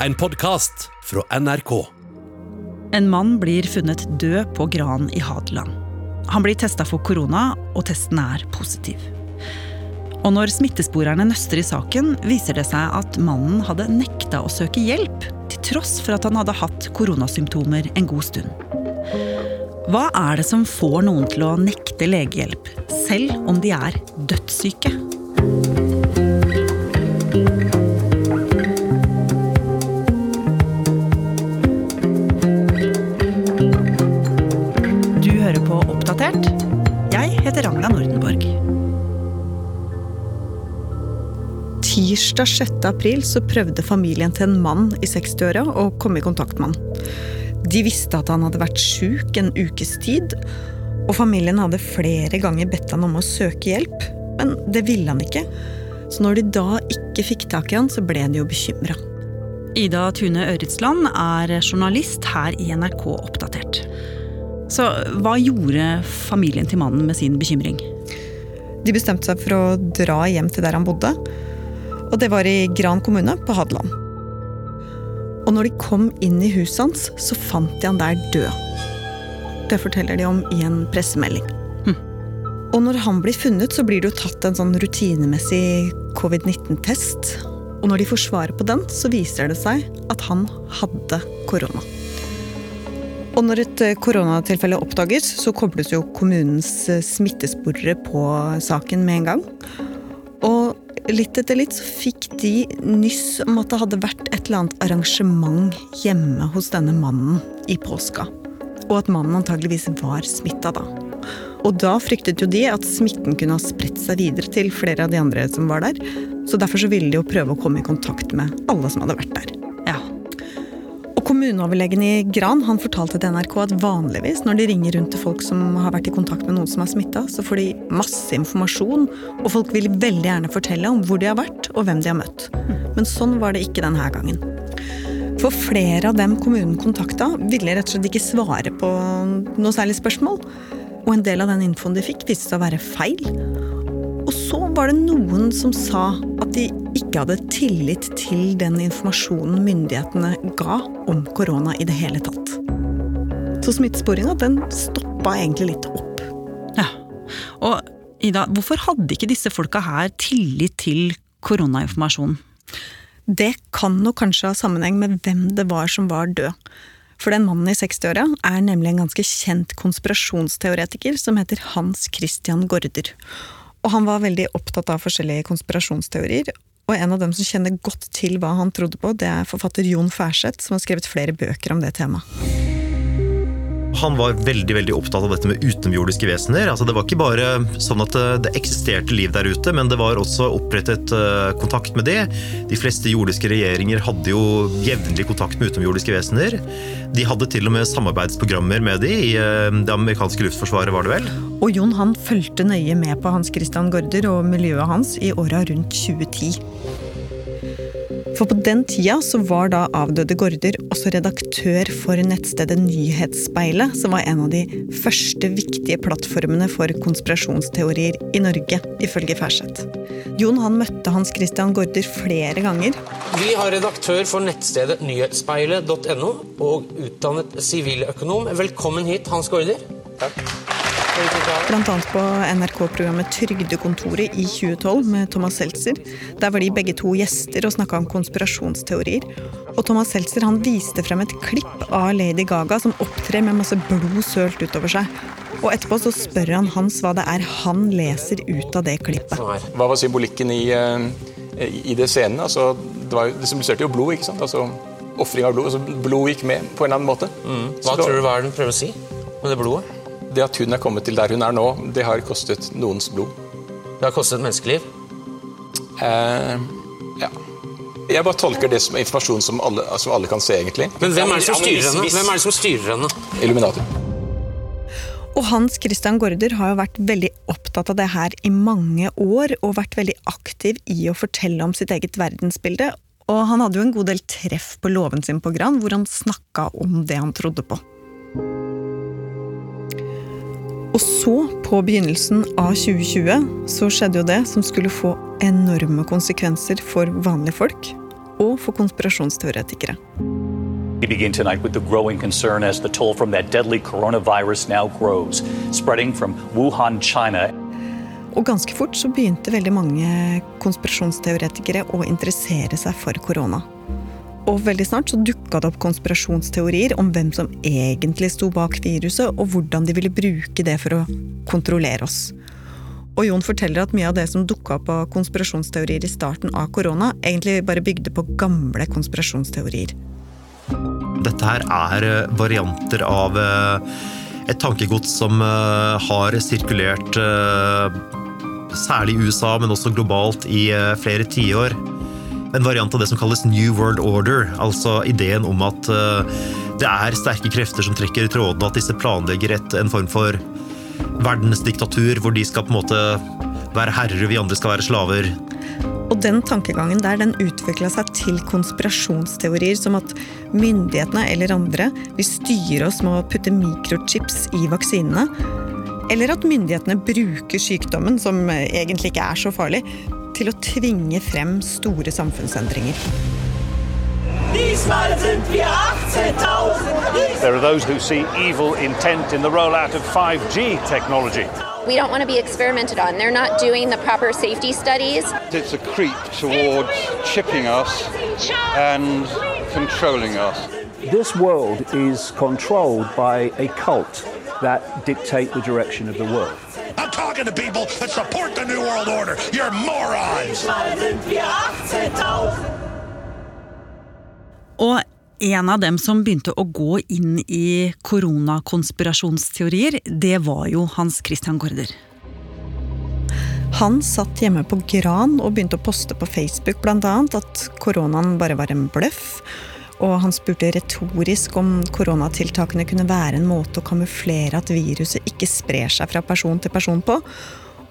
En podkast fra NRK. En mann blir funnet død på Gran i Hadeland. Han blir testa for korona, og testen er positiv. Og når smittesporerne nøster i saken, viser det seg at mannen hadde nekta å søke hjelp, til tross for at han hadde hatt koronasymptomer en god stund. Hva er det som får noen til å nekte legehjelp, selv om de er dødssyke? Tirsdag 6. april så prøvde familien til en mann i 60-åra å komme i kontakt med han. De visste at han hadde vært sjuk en ukes tid, og familien hadde flere ganger bedt han om å søke hjelp, men det ville han ikke. Så når de da ikke fikk tak i han, så ble de jo bekymra. Ida Tune Øritsland er journalist her i NRK Oppdatert. Så hva gjorde familien til mannen med sin bekymring? De bestemte seg for å dra hjem til der han bodde, og det var i Gran kommune på Hadeland. Og når de kom inn i huset hans, så fant de han der død. Det forteller de om i en pressemelding. Og når han blir funnet, så blir det jo tatt en sånn rutinemessig covid-19-test. Og når de får svaret på den, så viser det seg at han hadde korona. Og når et eh, koronatilfelle oppdages, så kobles jo kommunens eh, smittesporere på saken med en gang. Og litt etter litt så fikk de nyss om at det hadde vært et eller annet arrangement hjemme hos denne mannen i påska. Og at mannen antageligvis var smitta da. Og da fryktet jo de at smitten kunne ha spredt seg videre til flere av de andre som var der. Så derfor så ville de jo prøve å komme i kontakt med alle som hadde vært der. Kommuneoverlegen i Gran han fortalte til NRK at vanligvis når de ringer rundt til folk som har vært i kontakt med noen som er smitta, så får de masse informasjon, og folk vil veldig gjerne fortelle om hvor de har vært og hvem de har møtt. Men sånn var det ikke denne gangen. For flere av dem kommunen kontakta, ville rett og slett ikke svare på noe særlig spørsmål. Og en del av den infoen de fikk, viste seg å være feil. Og så var det noen som sa at de ikke hadde tillit til den informasjonen myndighetene ga om korona i det hele tatt. Så smittesporinga den stoppa egentlig litt opp. ja. Og Ida, hvorfor hadde ikke disse folka her tillit til koronainformasjonen? Det kan nok kanskje ha sammenheng med hvem det var som var død. For den mannen i 60-åra er nemlig en ganske kjent konspirasjonsteoretiker som heter Hans Christian Gaarder. Og han var veldig opptatt av forskjellige konspirasjonsteorier. Og en av dem som kjenner godt til hva han trodde på, det er forfatter Jon Færseth, som har skrevet flere bøker om det temaet. Han var veldig veldig opptatt av dette med utenomjordiske vesener. Altså, det var ikke bare sånn at eh, det eksisterte liv der ute, men det var også opprettet eh, kontakt med det. De fleste jordiske regjeringer hadde jo jevnlig kontakt med utenomjordiske vesener. De hadde til og med samarbeidsprogrammer med de i eh, det amerikanske luftforsvaret, var det vel? Og Jon han fulgte nøye med på Hans Christian Gaarder og miljøet hans i åra rundt 2010. For på den tida så var da avdøde Gaarder også redaktør for nettstedet Nyhetsspeilet, som var en av de første viktige plattformene for konspirasjonsteorier i Norge, ifølge Færseth. Jon han møtte Hans Christian Gaarder flere ganger, Vi har redaktør for nettstedet nyhetsspeilet.no og utdannet siviløkonom. Velkommen hit, Hans Gaarder. Takk. Annet på NRK-programmet Trygdekontoret i 2012 med Thomas Seltzer. Der var de begge to gjester og snakka om konspirasjonsteorier. Og Thomas Seltzer han viste frem et klipp av Lady Gaga som opptrer med masse blod sølt utover seg. Og etterpå så spør han Hans hva det er han leser ut av det klippet. Hva var symbolikken i, eh, i det scenen? Altså, det, var, det symboliserte jo blod, ikke sant? Altså, Ofring av blod. Altså, blod gikk med på en eller annen måte. Mm. Hva da- tror du hva er det hun prøver å si med det blodet? Det at hun er kommet til der hun er nå, det har kostet noens blod. Det har kostet menneskeliv. Eh, ja. Jeg bare tolker det som informasjon som alle, som alle kan se, egentlig. Men hvem er det som styrer henne? Hvem er det som styrer henne? Illuminati. Og Hans Christian Gaarder har jo vært veldig opptatt av det her i mange år, og vært veldig aktiv i å fortelle om sitt eget verdensbilde. Og han hadde jo en god del treff på låven sin på Gran, hvor han snakka om det han trodde på. Og så, på begynnelsen av 2020, så skjedde jo det som skulle få enorme konsekvenser for vanlige folk. og for konspirasjonsteoretikere. We begin tonight with the growing concern as the toll from that deadly coronavirus now grows, spreading from Wuhan, China. Og ganske fort så begynte veldig mange konspirasjonsteoretikere å interessere seg for korona. Og veldig snart så dukka det opp konspirasjonsteorier om hvem som egentlig sto bak viruset, og hvordan de ville bruke det for å kontrollere oss. Og Jon forteller at mye av det som dukka opp av konspirasjonsteorier i starten av korona, egentlig bare bygde på gamle konspirasjonsteorier. Dette her er eh, varianter av eh, et tankegods som eh, har sirkulert særlig i USA, men også globalt i flere tiår. En variant av det som kalles New World Order, altså ideen om at det er sterke krefter som trekker trådene, at disse planlegger et, en form for verdensdiktatur hvor de skal på en måte være herrer, vi andre skal være slaver. Og den tankegangen der den utvikla seg til konspirasjonsteorier som at myndighetene eller andre vil styre oss med å putte mikrochips i vaksinene. Eller at myndighetene bruker sykdommen, som egentlig ikke er så farlig, til å tvinge frem store samfunnsendringer. Diesmal sind wir 18.000. There are those who see evil intent in the rollout of 5G technology. We don't want to be experimented on. They're not doing the proper safety studies. It's a creep towards chipping us and controlling us. This world is controlled by a cult that dictate the direction of the world. Talking to people that support the New World Order. You're morons. Og en av dem som begynte å gå inn i koronakonspirasjonsteorier, det var jo Hans Christian Gaarder. Han satt hjemme på Gran og begynte å poste på Facebook bl.a. at koronaen bare var en bløff. Og han spurte retorisk om koronatiltakene kunne være en måte å kamuflere at viruset ikke sprer seg fra person til person på.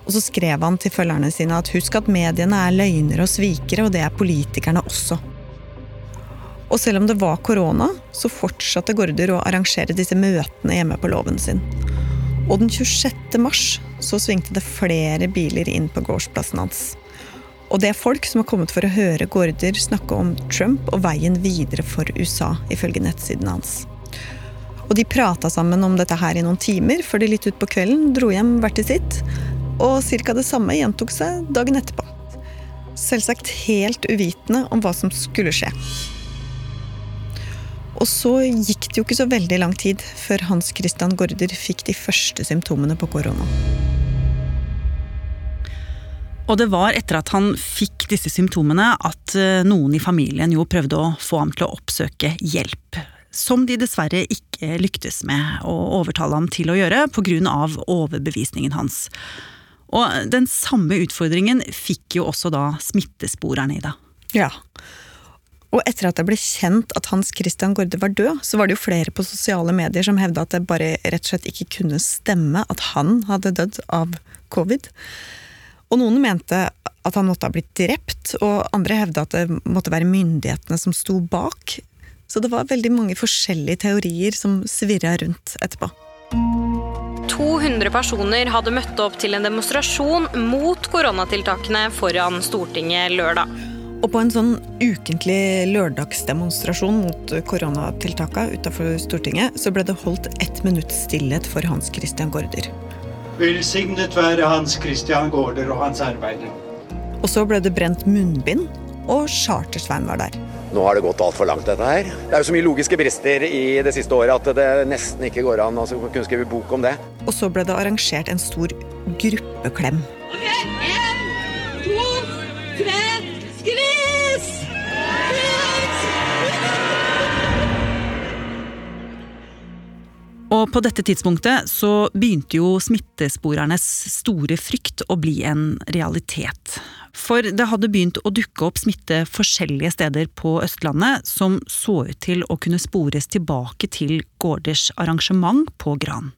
Og så skrev han til følgerne sine at husk at mediene er løgnere og svikere, og det er politikerne også. Og selv om det var korona, så fortsatte Gaarder å arrangere disse møtene hjemme på låven sin. Og den 26. mars så svingte det flere biler inn på gårdsplassen hans. Og det er folk som har kommet for å høre Gaarder snakke om Trump og veien videre for USA, ifølge nettsiden hans. Og de prata sammen om dette her i noen timer, før de litt utpå kvelden dro hjem hvert til sitt. Og ca. det samme gjentok seg dagen etterpå. Selvsagt helt uvitende om hva som skulle skje. Og så gikk det jo ikke så veldig lang tid før Hans Christian Gaarder fikk de første symptomene på korona. Og det var etter at han fikk disse symptomene at eh, noen i familien jo prøvde å få ham til å oppsøke hjelp. Som de dessverre ikke lyktes med å overtale ham til å gjøre pga. overbevisningen hans. Og den samme utfordringen fikk jo også da smittesporerne i det. Ja, og etter at det ble kjent at Hans Christian Gaarde var død, så var det jo flere på sosiale medier som hevda at det bare rett og slett ikke kunne stemme at han hadde dødd av covid. Og noen mente at han måtte ha blitt drept, og andre hevda at det måtte være myndighetene som sto bak. Så det var veldig mange forskjellige teorier som svirra rundt etterpå. 200 personer hadde møtt opp til en demonstrasjon mot koronatiltakene foran Stortinget lørdag. Og på en sånn ukentlig lørdagsdemonstrasjon mot koronatiltakene utafor Stortinget, så ble det holdt ett minutts stillhet for Hans Christian Gaarder. Velsignet være Hans Christian Gaarder og hans arbeider. Og så ble det brent munnbind, og Chartersvein var der. Nå har det gått altfor langt, dette her. Det er jo så mye logiske brister i det siste året at det nesten ikke går an å altså, kunne skrive bok om det. Og så ble det arrangert en stor gruppeklem. Okay, Og på dette tidspunktet så begynte jo smittesporernes store frykt å bli en realitet. For det hadde begynt å dukke opp smitte forskjellige steder på Østlandet som så ut til å kunne spores tilbake til Gårders arrangement på Gran.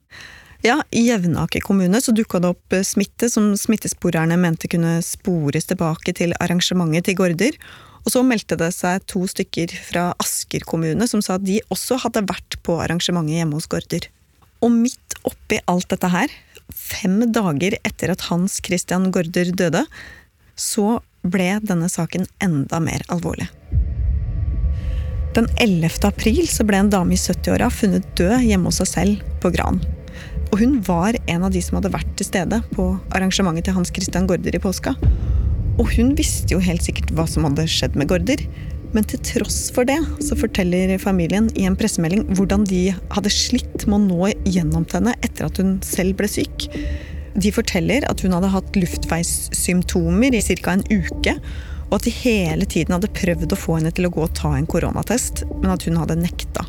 Ja, I Jevnaker kommune så dukka det opp smitte som smittesporerne mente kunne spores tilbake til arrangementet til Gårder. Og så meldte det seg to stykker fra Asker kommune som sa at de også hadde vært på arrangementet hjemme hos Gaarder. Og midt oppi alt dette her, fem dager etter at Hans Christian Gaarder døde, så ble denne saken enda mer alvorlig. Den 11. april så ble en dame i 70-åra funnet død hjemme hos seg selv på Gran. Og hun var en av de som hadde vært til stede på arrangementet til Hans Christian Gaarder i påska. Og hun visste jo helt sikkert hva som hadde skjedd med Gaarder. Men til tross for det så forteller familien i en pressemelding hvordan de hadde slitt med å nå gjennom til henne etter at hun selv ble syk. De forteller at hun hadde hatt luftveissymptomer i ca. en uke. Og at de hele tiden hadde prøvd å få henne til å gå og ta en koronatest, men at hun hadde nekta.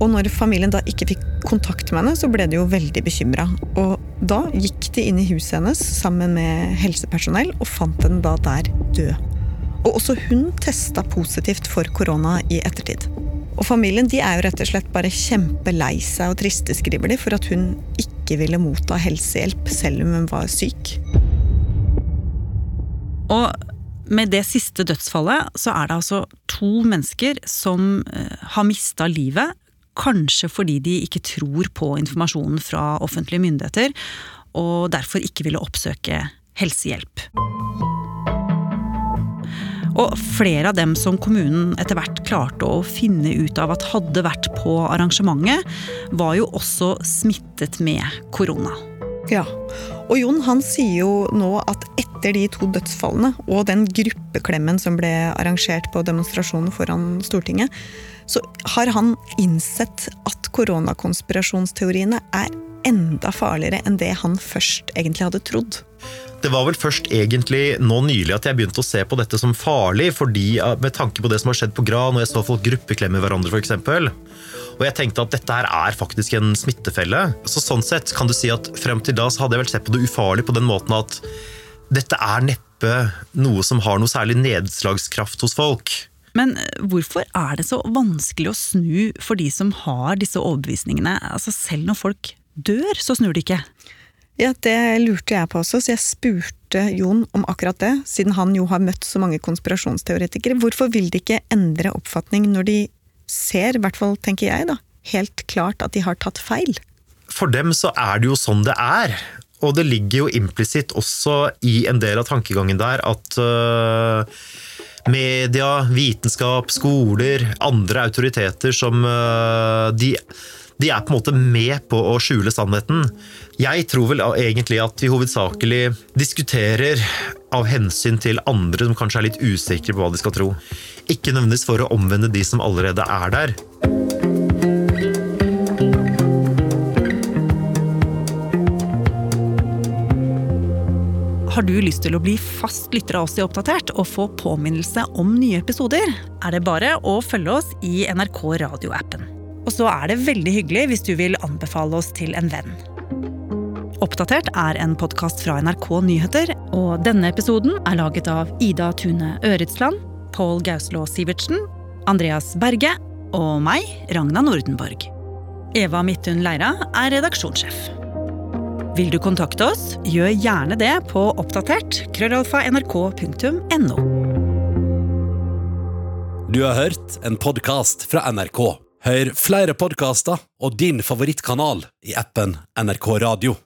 Og når familien da ikke fikk kontakt med henne, så ble de jo veldig bekymra. Og da gikk de inn i huset hennes sammen med helsepersonell og fant henne da der død. Og også hun testa positivt for korona i ettertid. Og familien de er jo rett og slett bare kjempelei seg og triste, skriver de, for at hun ikke ville motta helsehjelp selv om hun var syk. Og med det siste dødsfallet så er det altså to mennesker som eh, har mista livet. Kanskje fordi de ikke tror på informasjonen fra offentlige myndigheter, og derfor ikke ville oppsøke helsehjelp. Og flere av dem som kommunen etter hvert klarte å finne ut av at hadde vært på arrangementet, var jo også smittet med korona. Ja, og Jon han sier jo nå at etter de to dødsfallene og den gruppeklemmen som ble arrangert på demonstrasjonen foran Stortinget, så har han innsett at koronakonspirasjonsteoriene er enda farligere enn det han først egentlig hadde trodd. Det var vel først egentlig nå nylig at jeg begynte å se på dette som farlig, fordi med tanke på det som har skjedd på Gran, og jeg så folk gruppeklemme hverandre f.eks. Og jeg tenkte at dette her er faktisk en smittefelle. Så sånn sett kan du si at frem til da så hadde jeg vel sett på det ufarlig på den måten at dette er neppe noe som har noe særlig nedslagskraft hos folk. Men hvorfor er det så vanskelig å snu for de som har disse overbevisningene? Altså Selv når folk dør, så snur de ikke. Ja, Det lurte jeg på også, så jeg spurte Jon om akkurat det, siden han jo har møtt så mange konspirasjonsteoretikere. Hvorfor vil de ikke endre oppfatning når de ser, i hvert fall tenker jeg, da, helt klart at de har tatt feil. For dem så er det jo sånn det er. Og det ligger jo implisitt også i en del av tankegangen der at uh, media, vitenskap, skoler, andre autoriteter som uh, de, de, er på en måte med på å skjule sannheten. Jeg tror vel egentlig at vi hovedsakelig diskuterer av hensyn til andre som kanskje er litt usikre på hva de skal tro. Ikke nødvendigvis for å omvende de som allerede er der. Har du lyst til å bli fast lytter av oss i Oppdatert og få påminnelse om nye episoder, er det bare å følge oss i NRK radioappen. Og så er det veldig hyggelig hvis du vil anbefale oss til en venn. Oppdatert er en podkast fra NRK Nyheter, og denne episoden er laget av Ida Tune Øretsland, Pål Gauslå Sivertsen, Andreas Berge og meg, Ragna Nordenborg. Eva Midthun Leira er redaksjonssjef. Vil du kontakte oss, gjør gjerne det på oppdatert krøllalfa nrk.no. Du har hørt en podkast fra NRK. Hør flere podkaster og din favorittkanal i appen NRK Radio.